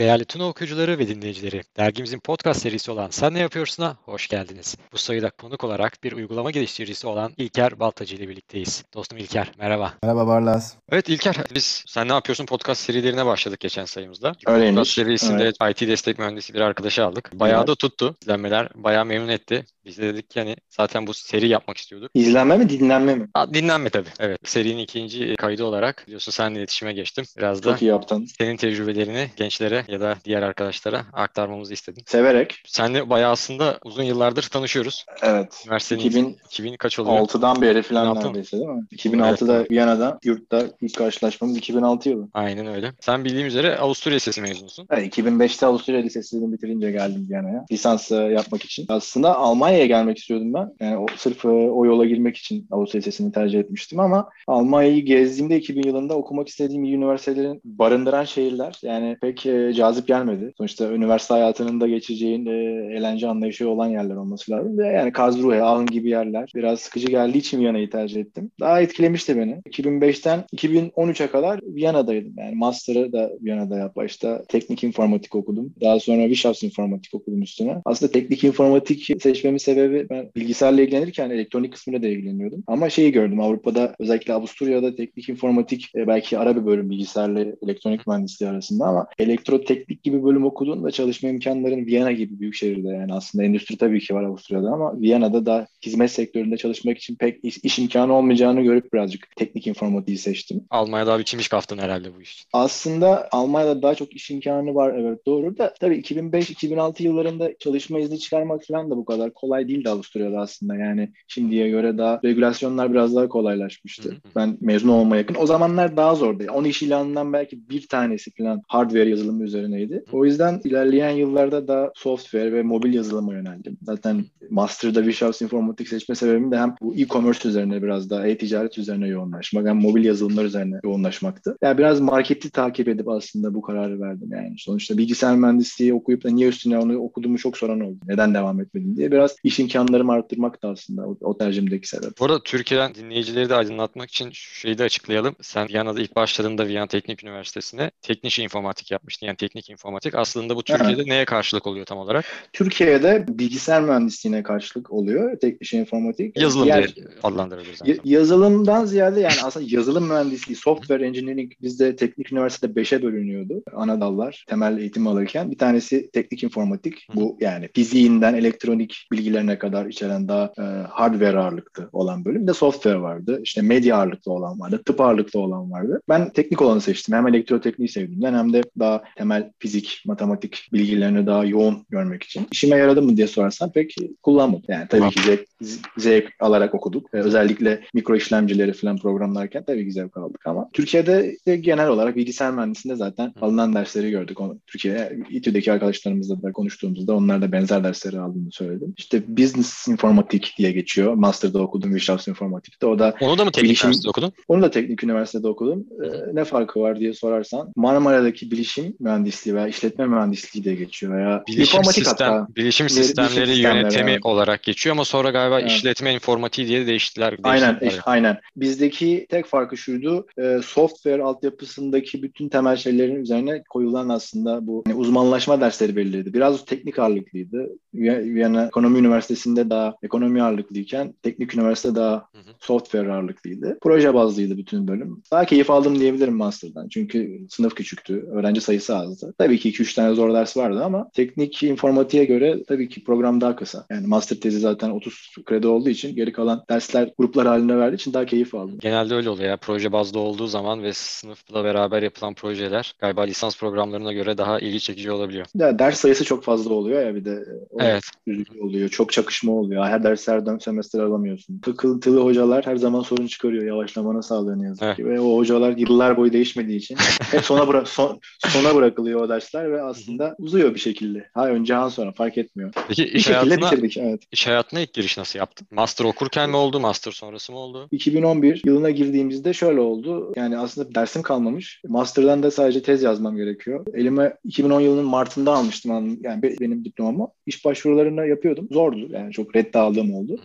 Değerli Tuna okuyucuları ve dinleyicileri, dergimizin podcast serisi olan Sen Ne Yapıyorsun'a hoş geldiniz. Bu sayıda konuk olarak bir uygulama geliştiricisi olan İlker Baltacı ile birlikteyiz. Dostum İlker, merhaba. Merhaba Barlas. Evet İlker, biz Sen Ne Yapıyorsun podcast serilerine başladık geçen sayımızda. Öyleymiş. Podcast serisinde evet. IT destek mühendisi bir arkadaşı aldık. Bayağı evet. da tuttu. İzlenmeler bayağı memnun etti. Biz de dedik ki hani zaten bu seri yapmak istiyorduk. İzlenme mi dinlenme mi? Ha, dinlenme tabii. Evet. Serinin ikinci kaydı olarak biliyorsun seninle iletişime geçtim. Biraz da Çok iyi yaptın. senin tecrübelerini gençlere ya da diğer arkadaşlara aktarmamızı istedim. Severek. Seninle bayağı aslında uzun yıllardır tanışıyoruz. Evet. Üniversitenin 2000, 2000 kaç oluyor? 6'dan beri falan neredeyse değil mi? 2006'da evet. Viyana'da yurtta ilk karşılaşmamız 2006 yılı. Aynen öyle. Sen bildiğim üzere Avusturya Lisesi mezunusun. Evet 2005'te Avusturya Lisesi'ni bitirince geldim Viyana'ya. Lisans yapmak için. Aslında Almanya'ya gelmek istiyordum ben. Yani o, sırf o yola girmek için Avusturya Lisesi'ni tercih etmiştim ama Almanya'yı gezdiğimde 2000 yılında okumak istediğim üniversitelerin barındıran şehirler yani pek e, cazip gelmedi. Sonuçta üniversite hayatının da geçeceğin e, eğlence anlayışı olan yerler olması lazım. Ve yani Karlsruhe, Aachen gibi yerler biraz sıkıcı geldiği için Viyana'yı tercih ettim. Daha etkilemişti beni. 2005'ten 2013'e kadar Viyana'daydım. Yani master'ı da Viyana'da yap. Başta teknik informatik okudum. Daha sonra Wissenschaftsinformatik okudum üstüne. Aslında teknik informatik seçmemin sebebi ben bilgisayarla ilgilenirken elektronik kısmıyla da ilgileniyordum. Ama şeyi gördüm Avrupa'da özellikle Avusturya'da teknik informatik e, belki ara bir bölüm bilgisayarla elektronik mühendisliği arasında ama elektroteknik gibi bölüm okuduğunda çalışma imkanların Viyana gibi büyük şehirde yani aslında endüstri tabii ki var Avusturya'da ama Viyana'da da hizmet sektöründe çalışmak için pek iş, iş imkanı olmayacağını görüp birazcık teknik informatiği seçtim. Almanya'da bir çimiş kaftın herhalde bu iş. Aslında Almanya'da daha çok iş imkanı var evet doğru da tabii 2005-2006 yıllarında çalışma izni çıkarmak falan da bu kadar kolay değildi Avusturya'da aslında yani şimdiye göre daha regülasyonlar biraz daha kolaylaşmıştı. Ben mezun olmaya yakın. O zamanlar daha zordu. 10 iş ilanından belki bir tanesi falan hardware yazılımı üzerineydi. O yüzden ilerleyen yıllarda da software ve mobil yazılıma yöneldim. Zaten Master'da Visual Informatik seçme sebebim de hem bu e-commerce üzerine biraz daha e-ticaret üzerine yoğunlaşmak hem mobil yazılımlar üzerine yoğunlaşmaktı. Yani biraz marketi takip edip aslında bu kararı verdim yani. Sonuçta bilgisayar mühendisliği okuyup da niye üstüne onu okuduğumu çok soran oldu. Neden devam etmedim diye. Biraz iş imkanlarımı arttırmak da aslında o, o tercihimdeki sebep. Bu arada Türkiye'den dinleyicileri de aydınlatmak için şu şeyi de açıklayalım. Sen Viyana'da ilk başladığında Viyana Teknik Üniversitesi'ne teknik informatik yapmıştın. Yani teknik informatik. Aslında bu Türkiye'de neye karşılık oluyor tam olarak? Türkiye'de bilgisayar mühendisliğine karşılık oluyor. Teknik informatik. Yazılım Diğer, diye adlandırabiliriz. Y- yazılımdan ziyade yani aslında yazılım mühendisliği, software engineering bizde teknik üniversitede 5'e bölünüyordu. Ana dallar temel eğitim alırken. Bir tanesi teknik informatik. Bu yani fiziğinden elektronik bilgilerine kadar içeren daha e, hardware ağırlıklı olan bölüm. Bir de software vardı. İşte medya ağırlıklı olan vardı. Tıp ağırlıklı olan vardı. Ben teknik olanı seçtim. Hem elektrotekniği sevdiğimden hem de daha temel fizik, matematik bilgilerini daha yoğun görmek için. İşime yaradı mı diye sorarsan pek kullanmadım. Yani tabii ki zevk, zevk alarak okuduk. Ee, özellikle mikro işlemcileri falan programlarken tabii ki zevk aldık ama Türkiye'de de genel olarak bilgisayar mühendisliğinde zaten alınan dersleri gördük. Onu, Türkiye, İTÜ'deki arkadaşlarımızla da konuştuğumuzda onlar da benzer dersleri aldığını söyledim. İşte business informatik diye geçiyor. Master'da okudum Visual Informatik'te. O da Onu da mı teknik bilişim, üniversitede okudun? Onu da teknik üniversitede okudum. Ee, ne farkı var diye sorarsan Marmara'daki bilişim mühendisliği veya işletme mühendisliği diye geçiyor veya bilişim sistem, hatta. Bilişim sistemleri bilişim yönetimi evet. olarak geçiyor ama sonra galiba evet. işletme informatiği diye değiştiler. Aynen, iş, aynen. Bizdeki tek farkı şuydu. E, software altyapısındaki bütün temel şeylerin üzerine koyulan aslında bu yani uzmanlaşma dersleri belirledi. Biraz teknik ağırlıklıydı. Viyana Ekonomi Üniversitesi'nde daha ekonomi ağırlıklıyken teknik üniversite daha hı hı. software ağırlıklıydı. Proje bazlıydı bütün bölüm. Daha keyif aldım diyebilirim master'dan. Çünkü sınıf küçüktü. Öğrenci sayısı azdı. Tabii ki 2-3 tane zor ders vardı ama teknik informatiğe göre tabii ki program daha kısa. Yani master tezi zaten 30 kredi olduğu için geri kalan dersler gruplar halinde verdiği için daha keyif aldım. Genelde öyle oluyor ya. Proje bazlı olduğu zaman ve sınıfla beraber yapılan projeler galiba lisans programlarına göre daha ilgi çekici olabiliyor. Ya ders sayısı çok fazla oluyor ya bir de. Evet. oluyor. Çok çakışma oluyor. Her derslerden semester alamıyorsun. Tıkıntılı hocalar her zaman sorun çıkarıyor. Yavaşlamana sağlıyor ne yazık evet. ki. Ve o hocalar yıllar boyu değişmediği için hep sona, bıra son, sona bırakılıyor o dersler ve aslında uzuyor bir şekilde. Ha önce ha sonra fark etmiyor. Peki iş bir hayatına, bitirdik. Evet. İş hayatına ilk giriş nasıl yaptın? Master okurken mi oldu? Master sonrası mı oldu? 2011 yılına girdiğimizde şöyle oldu. Yani aslında dersim kalmamış. Master'dan da sadece tez yazmam gerekiyor. Elime 2010 yılının Mart'ında almıştım yani benim diplomamı. İş başvurularını yapıyordum. Zordu. Yani çok reddi aldığım oldu. Hı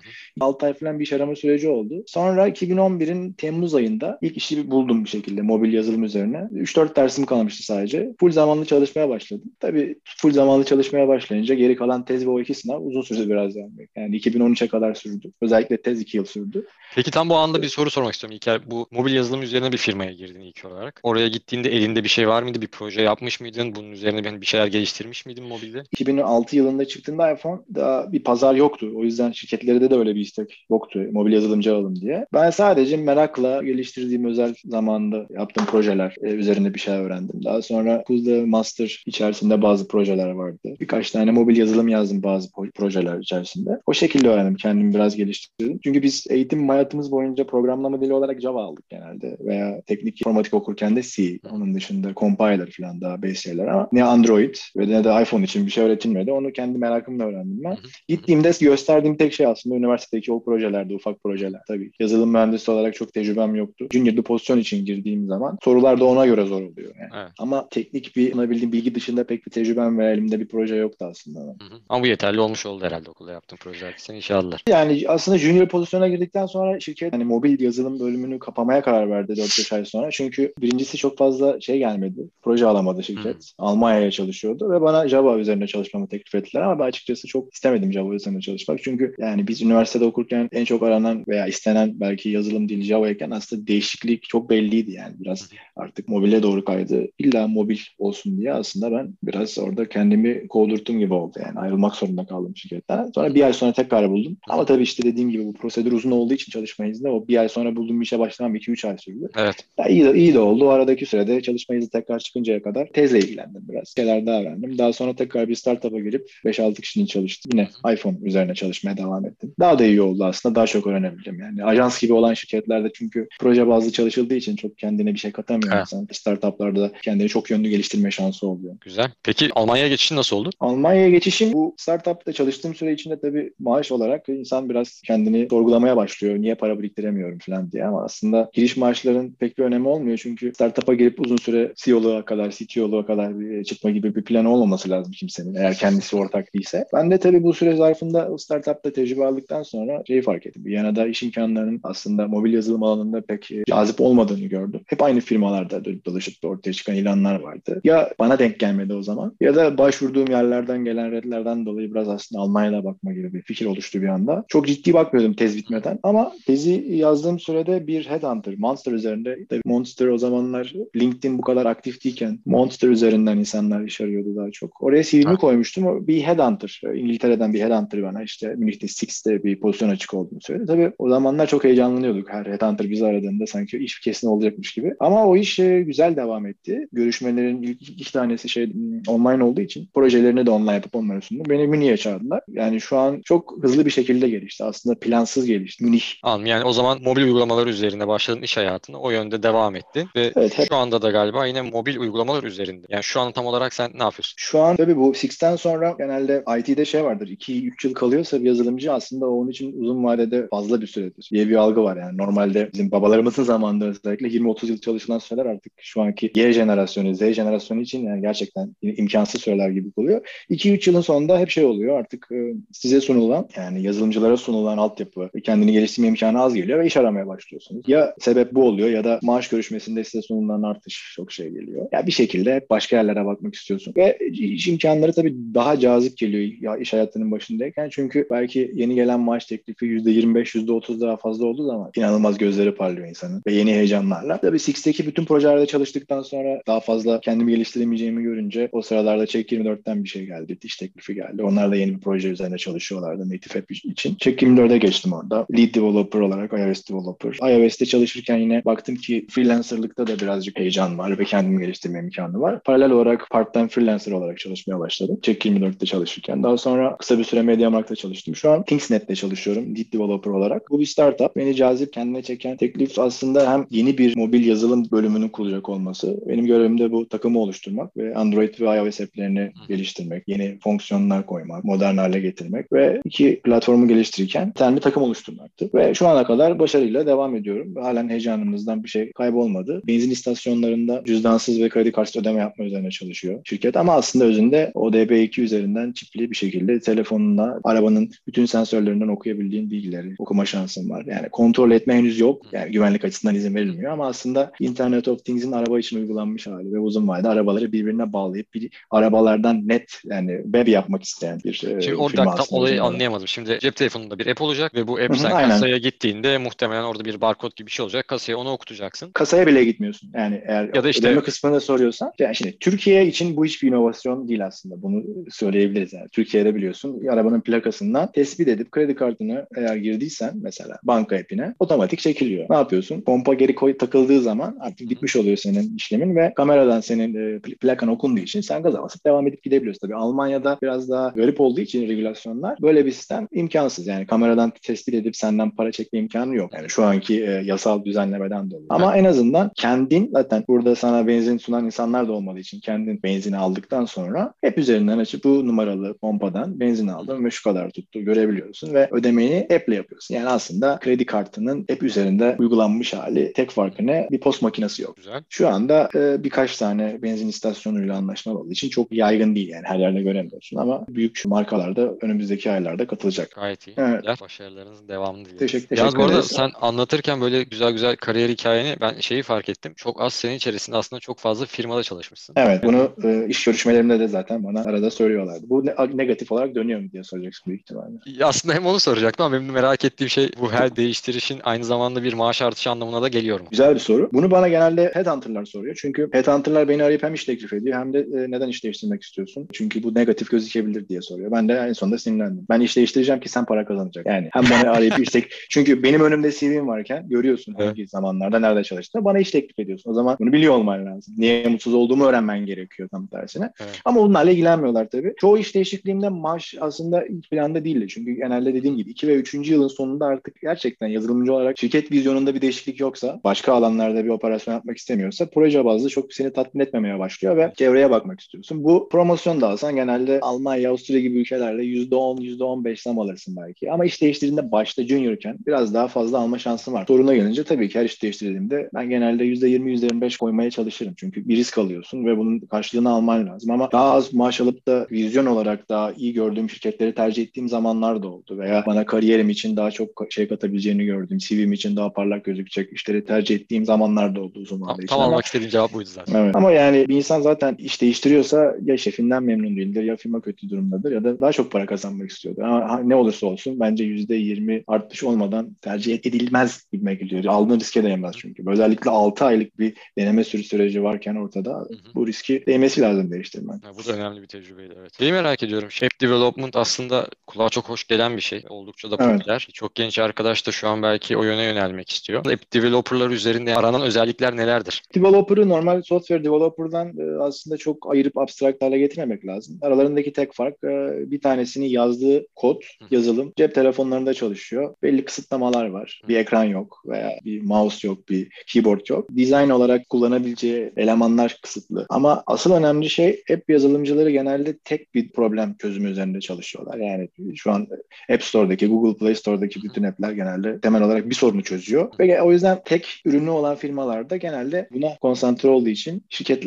hı. 6 ay falan bir iş arama süreci oldu. Sonra 2011'in Temmuz ayında ilk işi buldum bir şekilde mobil yazılım üzerine. 3-4 dersim kalmıştı sadece. Full zamanlı çalışmaya başladım. Tabii full zamanlı çalışmaya başlayınca geri kalan tez ve o iki sınav uzun sürdü biraz yani. Yani 2013'e kadar sürdü. Özellikle tez iki yıl sürdü. Peki tam bu anda bir soru sormak istiyorum İlker. Bu mobil yazılım üzerine bir firmaya girdin ilk olarak. Oraya gittiğinde elinde bir şey var mıydı? Bir proje yapmış mıydın? Bunun üzerine bir şeyler geliştirmiş miydin mobilde? 2006 yılında çıktığında iPhone daha bir pazar yoktu. O yüzden şirketlerde de öyle bir istek yoktu. Mobil yazılımcı alalım diye. Ben sadece merakla geliştirdiğim özel zamanda yaptığım projeler e, üzerinde bir şey öğrendim. Daha sonra okulda master içerisinde bazı projeler vardı. Birkaç tane mobil yazılım yazdım bazı projeler içerisinde. O şekilde öğrendim. Kendimi biraz geliştirdim. Çünkü biz eğitim hayatımız boyunca programlama dili olarak Java aldık genelde veya teknik informatik okurken de C. Onun dışında compiler falan daha base şeyler ama ne Android ve ne de iPhone için bir şey öğretilmedi. Onu kendi merakımla öğrendim ben. Gittiğimde gösterdiğim tek şey aslında üniversitedeki o projelerde, ufak projeler. Tabii yazılım mühendisi olarak çok tecrübem yoktu. Junior bir pozisyon için girdiğim zaman sorular da ona göre zor oluyor. Yani. Evet. Ama teknik bir bildiğim bilgi dışında pek bir tecrübem ve elimde bir proje yoktu aslında. Hı hı. Ama bu yeterli olmuş oldu herhalde okulda yaptığın projeler. Sen inşallah. Yani aslında junior pozisyona girdikten sonra şirket hani mobil yazılım bölümünü kapamaya karar verdi 4-5 ay sonra. Çünkü birincisi çok fazla şey gelmedi. Proje alamadı şirket. Hı. Almanya'ya çalışıyordu ve bana Java üzerine çalışmamı teklif ettiler ama ben açıkçası çok istemedim Java üzerine çalışmak. Çünkü yani biz üniversitede okurken en çok aranan veya istenen belki yazılım dili Java iken aslında değişiklik çok belliydi yani. Biraz artık mobile doğru kaydı. İlla mobil olsun diye aslında ben biraz orada kendimi kovdurttum gibi oldu yani. Ayrılmak zorunda kaldım şirketten. Sonra bir ay sonra tekrar buldum. Ama tabii işte dediğim gibi bu prosedür uzun olduğu için çalışma izni o bir ay sonra bulduğum işe başlamam 2-3 ay sürdü. Evet. Ya iyi, de, iyi de oldu. O aradaki sürede çalışma izni tekrar çıkıncaya kadar tezle ilgilendim biraz. Şeyler daha öğrendim. Daha sonra tekrar bir startup'a girip 5-6 kişinin çalıştım. Yine iPhone üzerine çalışmaya devam ettim. Daha da iyi oldu aslında. Daha çok öğrenebildim. Yani ajans gibi olan şirketlerde çünkü proje bazlı çalışıldığı için çok kendine bir şey katamıyor insan. Startup'larda kendini çok yönlü geliştirme şansı oluyor. Güzel. Peki Almanya'ya geçişin nasıl oldu? Almanya'ya geçişim bu startup'ta çalıştığım süre içinde tabii maaş olarak insan biraz kendini sorgulamaya başlıyor. Niye para biriktiremiyorum falan diye ama aslında giriş maaşların pek bir önemi olmuyor. Çünkü startup'a girip uzun süre CEO'luğa kadar, CTO'luğa kadar bir çıkma gibi bir plan olmaması lazım kimsenin eğer kendisi ortak değilse. Ben de tabii bu süre zarfında startup'ta tecrübe aldıktan sonra şeyi fark ettim. Viyana'da iş imkanlarının aslında mobil yazılım alanında pek cazip olmadığını gördüm. Hep aynı firmalarda dönüp dolaşıp ortaya çıkan ilanlar vardı. Ya bana denk gelmedi o zaman ya da başvurduğum yerlerden gelen redlerden dolayı biraz aslında Almanya'da bakma gibi bir fikir oluştu bir anda. Çok ciddi bakmıyordum tez bitmeden ama tezi yazdığım sürede bir headhunter, Monster üzerinde. Tabii Monster o zamanlar LinkedIn bu kadar aktif değilken Monster üzerinden insanlar iş arıyordu daha çok. Oraya CV'mi koymuştum. Bir headhunter, İngiltere'den bir headhunter bana işte Münih'te Six'te bir pozisyon açık olduğunu söyledi. Tabii o zamanlar çok heyecanlanıyorduk. Her headhunter bizi aradığında sanki iş kesin olacakmış gibi. Ama o iş e, güzel devam etti. Görüşmelerin ilk iki tanesi şey online olduğu için projelerini de online yapıp onlara sundum. Beni Münih'e çağırdılar. Yani şu an çok hızlı bir şekilde gelişti. Aslında plansız gelişti. Münih. Anladım. Yani o zaman mobil uygulamalar üzerinde başladın iş hayatına. O yönde devam etti. Ve evet, hep... şu anda da galiba yine mobil uygulamalar üzerinde. Yani şu an tam olarak sen ne yapıyorsun? Şu an tabii bu Six'ten sonra genelde IT'de şey vardır. 2-3 yıl kalıyorsa bir yazılımcı aslında onun için uzun vadede fazla bir süredir diye bir algı var. Yani normalde bizim babalarımızın zamanında özellikle 20-30 yıl çalışılan süreler artık şu anki Y jenerasyonu, Z jenerasyonu için yani gerçekten imkansız süreler gibi oluyor. 2-3 yılın sonunda hep şey oluyor artık e, size sunulan yani yazılımcılara sunulan altyapı kendini geliştirme imkanı az geliyor ve iş aramaya başlıyorsunuz. Ya sebep bu oluyor ya da maaş görüşmesinde size sunulan artış çok şey geliyor. Ya bir şekilde başka yerlere bakmak istiyorsun. Ve iş imkanları tabii daha cazip geliyor ya iş hayatının başındayken. Çünkü belki yeni gelen maaş teklifi %25, %30 daha fazla olduğu zaman inanılmaz gözleri parlıyor insanın ve yeni heyecanlarla. Tabii Six'teki bütün projelerde çalıştıktan sonra daha fazla kendimi geliştiremeyeceğimi görünce o sıralarda Check 24'ten bir şey geldi. iş teklifi geldi. Onlar da yeni bir proje üzerine çalışıyorlardı Native App için. Check 24'e geçtim orada. Lead Developer olarak iOS Developer. iOS'te çalışırken yine baktım ki freelancerlıkta da birazcık heyecan var ve kendimi geliştirme imkanı var. Paralel olarak part-time freelancer olarak çalışmaya başladım. Check 24'te çalışırken. Daha sonra kısa bir süre MediaMarkt'ta çalıştım. Şu an Kingsnet'te çalışıyorum lead developer olarak. Bu bir startup. Beni cazip kendine çeken teklif aslında hem yeni bir mobil yazılım bölümünün kuracak olması. Benim görevim de bu takımı oluşturmak ve Android ve iOS app'lerini geliştirmek, yeni fonksiyonlar koymak, modern hale getirmek ve iki platformu geliştirirken bir takım oluşturmaktı. Ve şu ana kadar başarıyla devam ediyorum. Halen heyecanımızdan bir şey kaybolmadı. Benzin istasyonlarında cüzdansız ve kredi kartı ödeme yapma üzerine çalışıyor şirket. Ama aslında özünde ODB2 üzerinden çipli bir şekilde telefonuna arabanın bütün sensörlerinden okuyabildiğin bilgileri okuma şansın var. Yani kontrol etme henüz yok. Yani güvenlik açısından izin verilmiyor ama aslında Internet of Things'in araba için uygulanmış hali ve uzun vadede Almanya'da arabaları birbirine bağlayıp bir arabalardan net yani web yapmak isteyen bir e, Şimdi orada tam olayı anlayamadım. Şimdi cep telefonunda bir app olacak ve bu app Hı-hı, sen aynen. kasaya gittiğinde muhtemelen orada bir barkod gibi bir şey olacak. Kasaya onu okutacaksın. Kasaya bile gitmiyorsun. Yani eğer ya da işte ödeme kısmını soruyorsan yani şimdi Türkiye için bu hiçbir inovasyon değil aslında. Bunu söyleyebiliriz yani. Türkiye'de biliyorsun arabanın plakasından tespit edip kredi kartını eğer girdiysen mesela banka app'ine otomatik çekiliyor. Ne yapıyorsun? Pompa geri koy takıldığı zaman artık bitmiş oluyor senin işlemin ve kameradan senin e, plakan okunduğu için sen gaza basıp devam edip gidebiliyorsun. Tabii Almanya'da biraz daha garip olduğu için regülasyonlar böyle bir sistem imkansız. Yani kameradan tespit edip senden para çekme imkanı yok. Yani şu anki e, yasal düzenlemeden dolayı. Ama en azından kendin zaten burada sana benzin sunan insanlar da olmadığı için kendin benzini aldıktan sonra hep üzerinden açıp bu numaralı pompadan benzin aldım ve şu kadar tuttu görebiliyorsun ve ödemeyi app'le yapıyorsun. Yani aslında kredi kartının app üzerinde uygulanmış hali tek farkı ne? Bir post makinesi yok. Güzel. Şu anda e, birkaç tane benzin istasyonuyla anlaşmalı olduğu için çok yaygın değil yani her yerde göremiyorsun ama büyük markalarda önümüzdeki aylarda katılacak. Gayet iyi. Evet. Başarılarınızın devamını diliyoruz. Teşekkür, teşekkür Yalnız bu arada sen anlatırken böyle güzel güzel kariyer hikayeni ben şeyi fark ettim. Çok az senin içerisinde aslında çok fazla firmada çalışmışsın. Evet bunu e, iş görüşmelerimde de zaten bana arada söylüyorlardı. Bu ne, negatif olarak dönüyor mu diye soracaksın büyük ihtimalle. Aslında hem onu soracaktım ama benim merak ettiğim şey bu her değiştirişin aynı zamanda bir maaş artışı anlamına da geliyor mu? Güzel bir soru. Bunu bana genelde headhunter'lar soruyor. Çünkü headhunter'lar beni arayıp hem iş teklif ediyor hem de e, neden iş değiştirmek istiyorsun? Çünkü bu negatif gözükebilir diye soruyor. Ben de en sonunda sinirlendim. Ben iş değiştireceğim ki sen para kazanacak. Yani hem bana arayıp iş teklif... Çünkü benim önümde CV'm varken görüyorsun evet. hangi zamanlarda nerede çalıştığını. Bana iş teklif ediyorsun. O zaman bunu biliyor olman lazım. Niye mutsuz olduğumu öğrenmen gerekiyor tam tersine. Evet. Ama bunlarla ilgilenmiyorlar tabii. Çoğu iş değişikliğinde maaş aslında ilk planda değildi. Çünkü genelde dediğim gibi 2 ve 3. yılın sonunda artık gerçekten yazılımcı olarak şirket vizyonunda bir değişiklik yoksa, başka alanlarda bir operasyon yapmak istemiyorsa proje bazlı çok seni tatmin etmemeye başlıyor ve çevreye bakmak istiyorsun. Bu promosyon da alsan genelde Almanya, Avusturya gibi ülkelerde %10, %15 zam alırsın belki. Ama iş değiştirdiğinde başta juniorken biraz daha fazla alma şansın var. Soruna gelince tabii ki her iş değiştirdiğimde ben genelde %20, %25 koymaya çalışırım. Çünkü bir risk alıyorsun ve bunun karşılığını alman lazım. Ama daha az maaş alıp da vizyon olarak daha iyi gördüğüm şirketleri tercih ettiğim zamanlar da oldu. Veya bana kariyerim için daha çok şey katabileceğini gördüm. CV'm için daha parlak gözükecek işleri tercih ettiğim zamanlar da oldu uzun vadede. Tam almak istediğim cevap buydu zaten. Evet. Ama yani bir insan zaten iş değiştiriyorsa ya şefinden memnun değildir ya firma kötü durumdadır ya da daha çok para kazanmak istiyordur. Ama ne olursa olsun bence %20 artış olmadan tercih edilmez gibi geliyor. Aldığın riske değmez çünkü. Özellikle 6 aylık bir deneme sürü süreci varken ortada hı hı. bu riski değmesi lazım değiştirmen. Ha, bu da önemli bir tecrübeydi evet. Şeyi merak ediyorum. App development aslında kulağa çok hoş gelen bir şey. Oldukça da popüler. Evet. Çok genç arkadaş da şu an belki o yöne yönelmek istiyor. App developerlar üzerinde aranan özellikler nelerdir? Developer'ı normal software developer'dan e, aslında çok ayırıp abstrakt hale getirmemek lazım. Aralarındaki tek fark e, bir tanesini yazdığı kod, yazılım cep telefonlarında çalışıyor. Belli kısıtlamalar var. Bir ekran yok veya bir mouse yok, bir keyboard yok. Design olarak kullanabileceği elemanlar kısıtlı. Ama asıl önemli şey app yazılımcıları genelde tek bir problem çözümü üzerinde çalışıyorlar. Yani şu an App Store'daki, Google Play Store'daki bütün app'ler genelde temel olarak bir sorunu çözüyor. Ve o yüzden tek ürünü olan firmalarda genelde buna konsantre olduğu için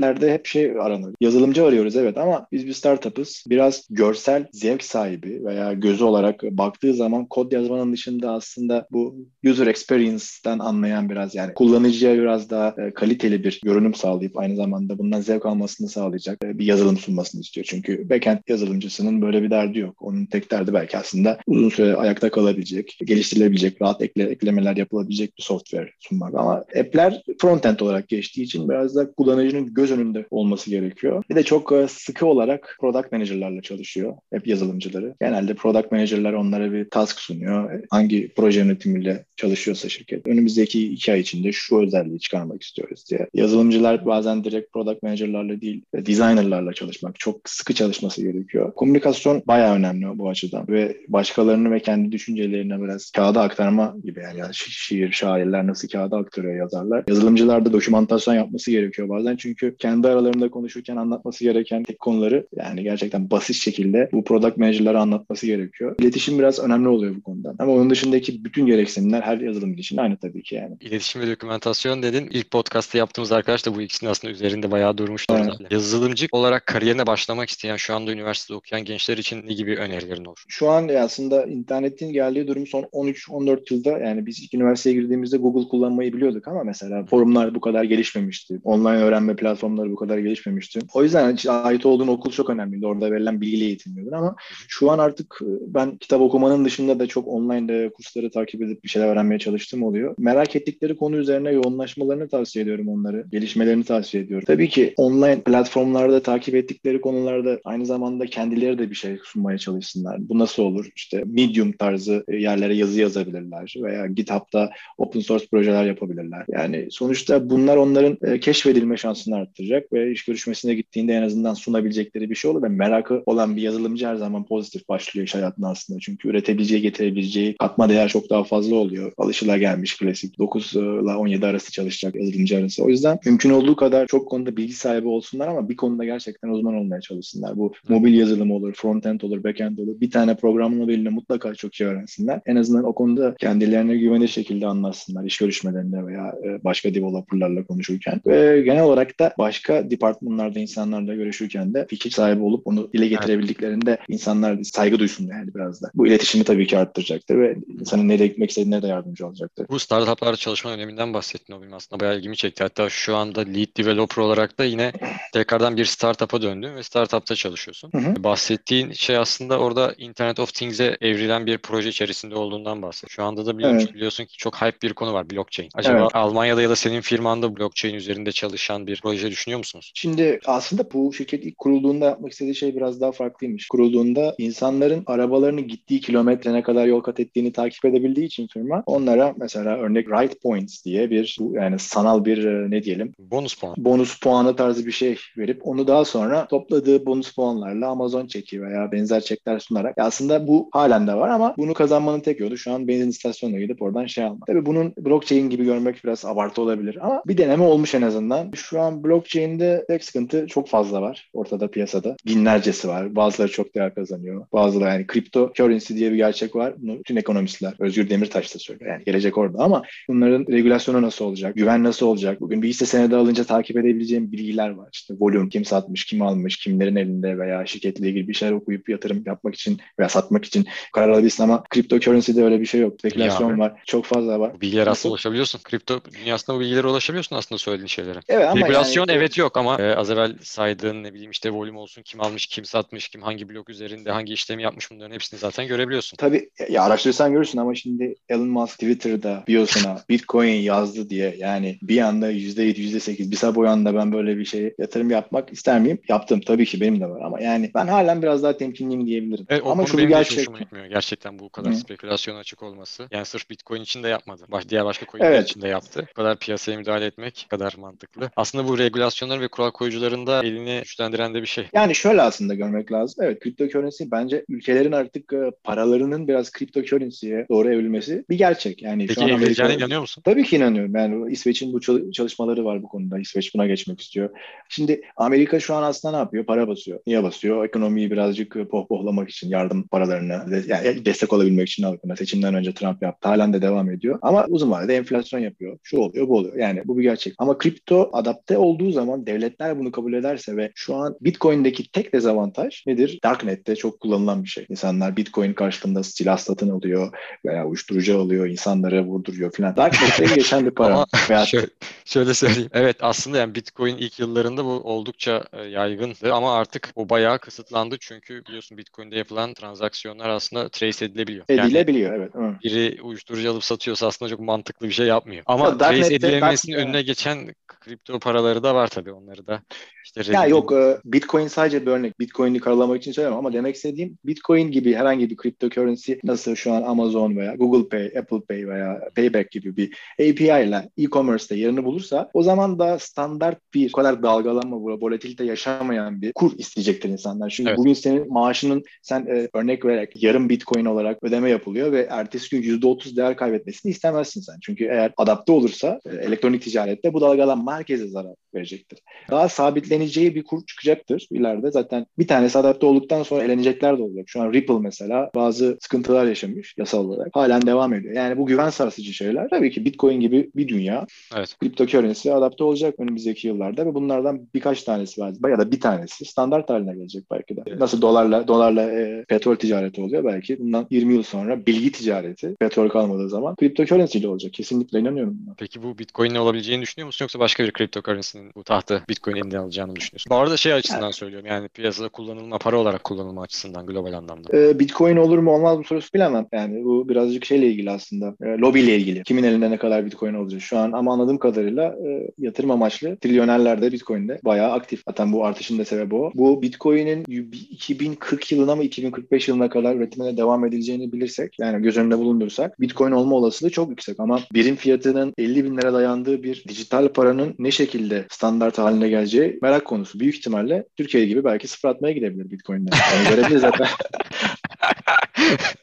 şirketlerde hep şey aranır. Yazılımcı arıyoruz evet ama biz bir startup'ız. Biraz görsel zevk sahibi veya gözü olarak baktığı zaman kod yazmanın dışında aslında bu user experience'ten anlayan biraz yani kullanıcıya biraz daha e, kaliteli bir görünüm sağlayıp aynı zamanda bundan zevk almasını sağlayacak e, bir yazılım sunmasını istiyor. Çünkü backend yazılımcısının böyle bir derdi yok. Onun tek derdi belki aslında uzun süre ayakta kalabilecek, geliştirilebilecek, rahat ekle, eklemeler yapılabilecek bir software sunmak. Ama app'ler frontend olarak geçtiği için biraz da kullanıcının göz önünde olması gerekiyor. Bir de çok e, sıkı olarak product manager'larla çalışıyor app yazılımcıları. Genelde product manager'lar onlara bir task sunuyor. Hangi proje yönetimiyle çalışıyorsa şirket. Önümüzdeki iki ay içinde şu özelliği çıkarmak istiyoruz diye. Yazılımcılar bazen direkt product manager'larla değil, designer'larla çalışmak çok sıkı çalışması gerekiyor. Komünikasyon bayağı önemli bu açıdan ve başkalarını ve kendi düşüncelerini biraz kağıda aktarma gibi yani, yani şiir, şairler nasıl kağıda aktarıyor yazarlar. Yazılımcılar da dokümantasyon yapması gerekiyor bazen çünkü kendi aralarında konuşurken anlatması gereken tek konuları yani gerçekten basit şekilde bu product manager'lara anlatması gerekiyor. İletişim biraz önemli oluyor bu konuda. Ama onun dışındaki bütün gereksinimler her yazılımcı için aynı tabii ki yani. İletişim ve dokümantasyon dedin. İlk podcast'ta yaptığımız arkadaş da bu ikisinin aslında üzerinde bayağı durmuştu. Evet. Yazılımcı olarak kariyerine başlamak isteyen şu anda üniversitede okuyan gençler için ne gibi önerilerin olur? Şu an aslında internetin geldiği durum son 13-14 yılda yani biz ilk üniversiteye girdiğimizde Google kullanmayı biliyorduk ama mesela forumlar bu kadar gelişmemişti. Online öğrenme platformu platformları bu kadar gelişmemişti. O yüzden ait olduğun okul çok önemliydi. Orada verilen bilgiyle eğitilmiyordun ama şu an artık e, ben kitap okumanın dışında da çok online kursları takip edip bir şeyler öğrenmeye çalıştım oluyor. Merak ettikleri konu üzerine yoğunlaşmalarını tavsiye ediyorum onları. Gelişmelerini tavsiye ediyorum. Tabii ki online platformlarda takip ettikleri konularda aynı zamanda kendileri de bir şey sunmaya çalışsınlar. Bu nasıl olur? İşte Medium tarzı yerlere yazı yazabilirler veya GitHub'da open source projeler yapabilirler. Yani sonuçta bunlar onların e, keşfedilme şansını arttıracak ve iş görüşmesine gittiğinde en azından sunabilecekleri bir şey olur ve merakı olan bir yazılımcı her zaman pozitif başlıyor iş hayatında aslında. Çünkü üretebileceği, getirebileceği katma değer çok daha fazla oluyor. Alışılagelmiş klasik 9 ile 17 arası çalışacak yazılımcı arası. O yüzden mümkün olduğu kadar çok konuda bilgi sahibi olsunlar ama bir konuda gerçekten uzman olmaya çalışsınlar. Bu mobil yazılım olur, frontend olur, backend olur. Bir tane programlama dilini mutlaka çok iyi öğrensinler. En azından o konuda kendilerine güvenli şekilde anlatsınlar iş görüşmelerinde veya e, başka developerlarla konuşurken. Ve genel olarak da başka departmanlarda insanlarla görüşürken de fikir sahibi olup onu dile getirebildiklerinde insanlar saygı duysun yani biraz da. Bu iletişimi tabii ki arttıracaktır ve insanın nereye gitmek istediğine de yardımcı olacaktır. Bu startuplarda çalışma öneminden bahsettin o benim aslında bayağı ilgimi çekti. Hatta şu anda lead developer olarak da yine tekrardan bir startup'a döndün ve startup'ta çalışıyorsun. Hı hı. Bahsettiğin şey aslında orada Internet of Things'e evrilen bir proje içerisinde olduğundan bahsediyor. Şu anda da biliyorsun, evet. biliyorsun ki çok hype bir konu var blockchain. Acaba evet. Almanya'da ya da senin firmanda blockchain üzerinde çalışan bir proje düşünüyor musunuz? Şimdi aslında bu şirket ilk kurulduğunda yapmak istediği şey biraz daha farklıymış. Kurulduğunda insanların arabalarını gittiği kilometre ne kadar yol kat ettiğini takip edebildiği için firma onlara mesela örnek right points diye bir yani sanal bir e, ne diyelim bonus puan. Bonus puanı tarzı bir şey verip onu daha sonra topladığı bonus puanlarla Amazon çeki veya benzer çekler sunarak aslında bu halen de var ama bunu kazanmanın tek yolu şu an benzin istasyonuna gidip oradan şey almak. Tabii bunun blockchain gibi görmek biraz abartı olabilir ama bir deneme olmuş en azından. Şu an blockchain'de tek sıkıntı çok fazla var ortada piyasada. Binlercesi var. Bazıları çok değer kazanıyor. Bazıları yani kripto currency diye bir gerçek var. Bunu bütün ekonomistler, Özgür Demirtaş da söylüyor. Yani gelecek orada ama bunların regülasyonu nasıl olacak? Güven nasıl olacak? Bugün bir hisse senedi alınca takip edebileceğim bilgiler var. İşte volüm, kim satmış, kim almış, kimlerin elinde veya şirketle ilgili bir şeyler okuyup yatırım yapmak için veya satmak için karar alabilirsin ama kripto currency'de öyle bir şey yok. Spekülasyon var. Çok fazla var. Bu bilgilere aslında ulaşabiliyorsun. Kripto dünyasında bu bilgilere ulaşabiliyorsun aslında söylediğin şeylere. Evet ama Regülasyon yani, evet yok ama e, az evvel saydığın ne bileyim işte volüm olsun, kim almış, kim satmış, kim hangi blok üzerinde hangi işlemi yapmış bunların hepsini zaten görebiliyorsun. Tabii ya araştırırsan görürsün ama şimdi Elon Musk Twitter'da biosuna Bitcoin yazdı diye yani bir anda %7, %8 bir sabah anda ben böyle bir şey yatırım yapmak ister miyim? Yaptım tabii ki benim de var ama yani ben halen biraz daha temkinliyim diyebilirim. Evet, ama şu bir gerçek. Gerçekten bu kadar Hı. spekülasyon açık olması. Yani sırf Bitcoin için de yapmadı. Baş, diğer başka coinler evet. için de yaptı. Bu kadar piyasaya müdahale etmek kadar mantıklı. Aslında bu regülasyonlar ve kural koyucuların da elini güçlendiren de bir şey. Yani şöyle aslında görmek lazım. Evet kripto currency bence ülkelerin artık e, paralarının biraz kripto currency'ye doğru evrilmesi bir gerçek. Yani Peki şu an Amerika... inanıyor musun? Tabii ki inanıyorum. Yani İsveç'in bu çalışmaları var bu konuda. İsveç buna geçmek istiyor. Şimdi Amerika şu an aslında ne yapıyor? Para basıyor. Niye basıyor? Ekonomiyi birazcık e, pohpohlamak için yardım paralarını yani destek olabilmek için halkına seçimden önce Trump yaptı. Halen de devam ediyor. Ama uzun vadede enflasyon yapıyor. Şu oluyor, bu oluyor. Yani bu bir gerçek. Ama kripto adapte olduğu zaman devletler bunu kabul ederse ve şu an Bitcoin'deki tek dezavantaj nedir? Darknet'te çok kullanılan bir şey. İnsanlar Bitcoin karşılığında silah satın alıyor veya uyuşturucu alıyor, insanları vurduruyor falan. Darknet'te geçen bir para. Ama şöyle, şöyle söyleyeyim. Evet aslında yani Bitcoin ilk yıllarında bu oldukça e, yaygındı ama artık o bayağı kısıtlandı çünkü biliyorsun Bitcoin'de yapılan transaksiyonlar aslında trace edilebiliyor. Edilebiliyor yani, evet. Biri uyuşturucu alıp satıyorsa aslında çok mantıklı bir şey yapmıyor. Ama ya, trace edilememesinin önüne geçen kripto paraları da var tabii onları da. İşte ya yok e, Bitcoin sadece bir örnek. Bitcoin'i karalamak için söylemiyorum ama demek istediğim Bitcoin gibi herhangi bir kripto currency nasıl şu an Amazon veya Google Pay, Apple Pay veya Payback gibi bir API ile e-commerce'te yerini bulursa o zaman da standart bir kadar dalgalanma, volatilite yaşamayan bir kur isteyecektir insanlar. Çünkü evet. bugün senin maaşının sen e, örnek vererek yarım Bitcoin olarak ödeme yapılıyor ve ertesi gün %30 değer kaybetmesini istemezsin sen. Çünkü eğer adapte olursa e, elektronik ticarette bu dalgalanma herkese zarar verecektir. Daha sabitleneceği bir kur çıkacaktır ileride. Zaten bir tanesi adapte olduktan sonra elenecekler de olacak. Şu an Ripple mesela bazı sıkıntılar yaşamış yasal olarak. Halen devam ediyor. Yani bu güven sarsıcı şeyler. Tabii ki Bitcoin gibi bir dünya evet. kripto currency adapte olacak önümüzdeki yıllarda ve bunlardan birkaç tanesi var. Ya da bir tanesi standart haline gelecek belki de. Evet. Nasıl dolarla dolarla e, petrol ticareti oluyor belki. Bundan 20 yıl sonra bilgi ticareti petrol kalmadığı zaman kripto ile olacak. Kesinlikle inanıyorum buna. Peki bu Bitcoin'le olabileceğini düşünüyor musun yoksa başka bir kripto currency'nin bu tahtı Bitcoin alacağını düşünüyorsun? Bu arada şey açısından söylüyorum yani piyasada kullanılma, para olarak kullanılma açısından global anlamda. Ee, Bitcoin olur mu olmaz mı sorusu bilemem. Yani bu birazcık şeyle ilgili aslında. E, lobi ile ilgili. Kimin elinde ne kadar Bitcoin olacak şu an ama anladığım kadarıyla e, yatırım amaçlı trilyonerler de Bitcoin'de bayağı aktif. Zaten bu artışın da sebebi o. Bu Bitcoin'in 2040 yılına mı 2045 yılına kadar üretimine devam edileceğini bilirsek yani göz önünde bulundursak Bitcoin olma olasılığı çok yüksek ama birim fiyatının 50 bin lira dayandığı bir dijital paranın ne şekilde standart haline geleceği merak konusu. Büyük ihtimalle Türkiye gibi belki sıfır atmaya gidebilir Bitcoin'de. Yani görebiliriz zaten.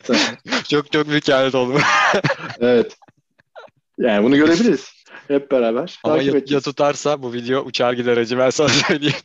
çok çok büyük kehanet oldu. evet. Yani bunu görebiliriz. Hep beraber. Ama ya, ya tutarsa bu video uçar gider acı ben sana söyleyeyim.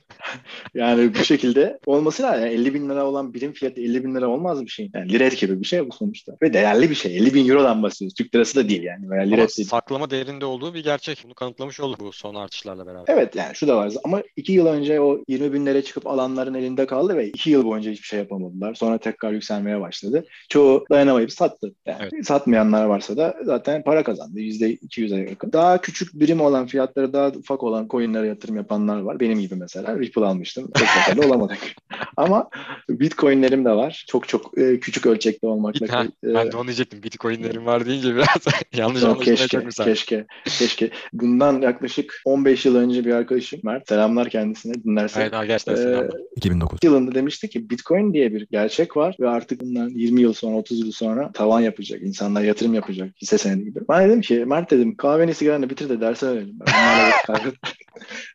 yani bu şekilde olması lazım. Yani 50 bin lira olan birim fiyatı 50 bin lira olmaz bir şey. Yani lira gibi bir şey bu sonuçta. Ve değerli bir şey. 50 bin eurodan bahsediyoruz. Türk lirası da değil yani. Veya lira Ama değil. saklama değerinde olduğu bir gerçek. Bunu kanıtlamış oldu bu son artışlarla beraber. Evet yani şu da var. Ama 2 yıl önce o 20 bin liraya çıkıp alanların elinde kaldı ve 2 yıl boyunca hiçbir şey yapamadılar. Sonra tekrar yükselmeye başladı. Çoğu dayanamayıp sattı. Yani evet. satmayanlar varsa da zaten para kazandı. %200'e yakın. Daha küçük birim olan fiyatları daha ufak olan coinlere yatırım yapanlar var. Benim gibi mesela Ripple almıştım. Çok başarılı olamadık. Ama Bitcoin'lerim de var. Çok çok e, küçük ölçekte olmakla. Ha, e, ben de onu diyecektim. Bitcoin'lerim var deyince biraz yanlış anlaşılmaya keşke, çok müsait. keşke, keşke. Bundan yaklaşık 15 yıl önce bir arkadaşım Mert. Selamlar kendisine dinlerse. Evet, gerçekten selamlar. 2009 yılında demişti ki Bitcoin diye bir gerçek var ve artık bundan 20 yıl sonra 30 yıl sonra tavan yapacak. İnsanlar yatırım yapacak hisse senedi gibi. Ben dedim ki Mert dedim kahveni sigaranı bitir de derse verelim.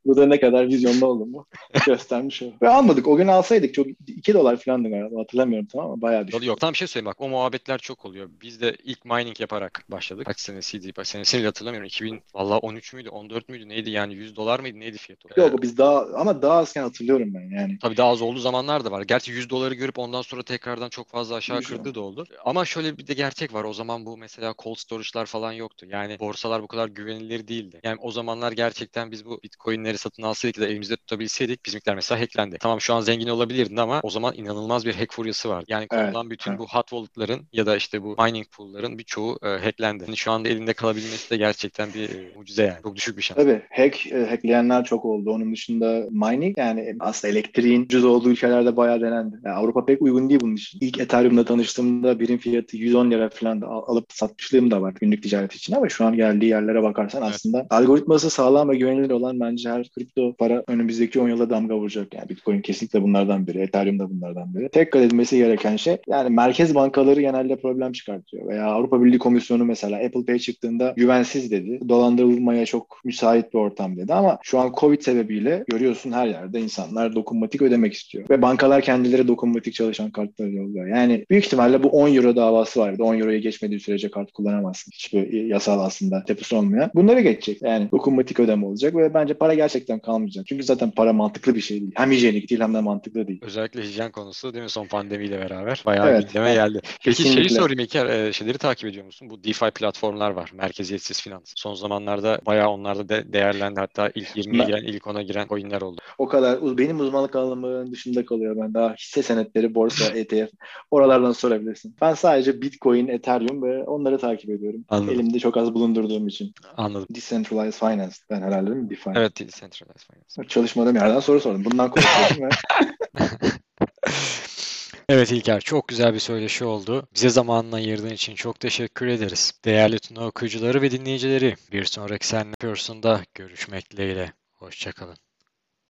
Bu da ne kadar vizyonlu oldum bu. Göstermiş o. Ve almadık. O gün alsaydık çok 2 dolar falandı galiba. Hatırlamıyorum tamam ama bayağı bir şey. Yok tam bir şey söyleyeyim bak. O muhabbetler çok oluyor. Biz de ilk mining yaparak başladık. Kaç senesiydi? Kaç senesini hatırlamıyorum. 2000 valla 13 müydü? 14 müydü? Neydi yani? 100 dolar mıydı? Neydi fiyatı? Yok biz daha ama daha azken hatırlıyorum ben yani. Tabii daha az olduğu zamanlar da var. Gerçi 100 doları görüp ondan sonra tekrardan çok fazla aşağı kırdığı da oldu. Ama şöyle bir de gerçek var. O zaman bu mesela cold storage'lar falan yoktu. Yani borsalar bu kadar güvenilir değildi. Yani o zamanlar gerçekten biz bu bitcoinleri satın alsaydık da elimizde tutabilseydik bizimkiler mesela hacklendi. Tamam şu an zengin olabilirdin ama o zaman inanılmaz bir hack furyası var. Yani kullanılan Evet, bütün evet. bu hot wallet'ların ya da işte bu mining pool'ların birçoğu e, hacklendi. Yani şu anda elinde kalabilmesi de gerçekten bir e, mucize yani. Çok düşük bir şans. Tabii hack, e, hackleyenler çok oldu. Onun dışında mining yani aslında elektriğin ucuz olduğu ülkelerde bayağı denendi. Yani Avrupa pek uygun değil bunun için. İlk Ethereum'da tanıştığımda birim fiyatı 110 lira falan da al- alıp satmışlığım da var günlük ticaret için ama şu an geldiği yerlere bakarsan Evet. aslında algoritması sağlam ve güvenilir olan bence her kripto para önümüzdeki 10 yılda damga vuracak. Yani Bitcoin kesinlikle bunlardan biri. Ethereum da bunlardan biri. Tekrar edilmesi gereken şey yani merkez bankaları genelde problem çıkartıyor. Veya Avrupa Birliği Komisyonu mesela Apple Pay çıktığında güvensiz dedi. Dolandırılmaya çok müsait bir ortam dedi ama şu an Covid sebebiyle görüyorsun her yerde insanlar dokunmatik ödemek istiyor. Ve bankalar kendileri dokunmatik çalışan kartları yolluyor. Yani büyük ihtimalle bu 10 euro davası var. 10 euroya geçmediği sürece kart kullanamazsın. Hiçbir yasal aslında tepusu olmayan. Bunları geçecek. Yani dokunmatik ödeme olacak ve bence para gerçekten kalmayacak. Çünkü zaten para mantıklı bir şey değil. Hem hijyenik değil hem de mantıklı değil. Özellikle hijyen konusu değil mi son pandemiyle beraber bayağı Evet, gündeme geldi. Peki şeyi Kesinlikle. sorayım İlker, e, şeyleri takip ediyor musun? Bu DeFi platformlar var. Merkeziyetsiz finans. Son zamanlarda bayağı onlar da de- değerlendi. Hatta ilk 20'ye Ben- giren, ilk 10'a giren coinler oldu. O kadar benim uzmanlık alanımın dışında kalıyor. Ben daha hisse senetleri, borsa, ETF oralardan sorabilirsin. Ben sadece Bitcoin, Ethereum ve onları takip ediyorum. Anladım. Elimde çok az bulundurduğum için. Anladım. Decentralized Finance ben herhalde değil mi? DeFi. Evet, decentralized finance. Çalışmadığım yerden soru sordum. Bundan konuşuyorum ve Evet İlker, çok güzel bir söyleşi oldu. Bize zamanını ayırdığın için çok teşekkür ederiz. Değerli Tuna okuyucuları ve dinleyicileri, bir sonraki Sen Yapıyorsun'da görüşmek dileğiyle. Hoşçakalın.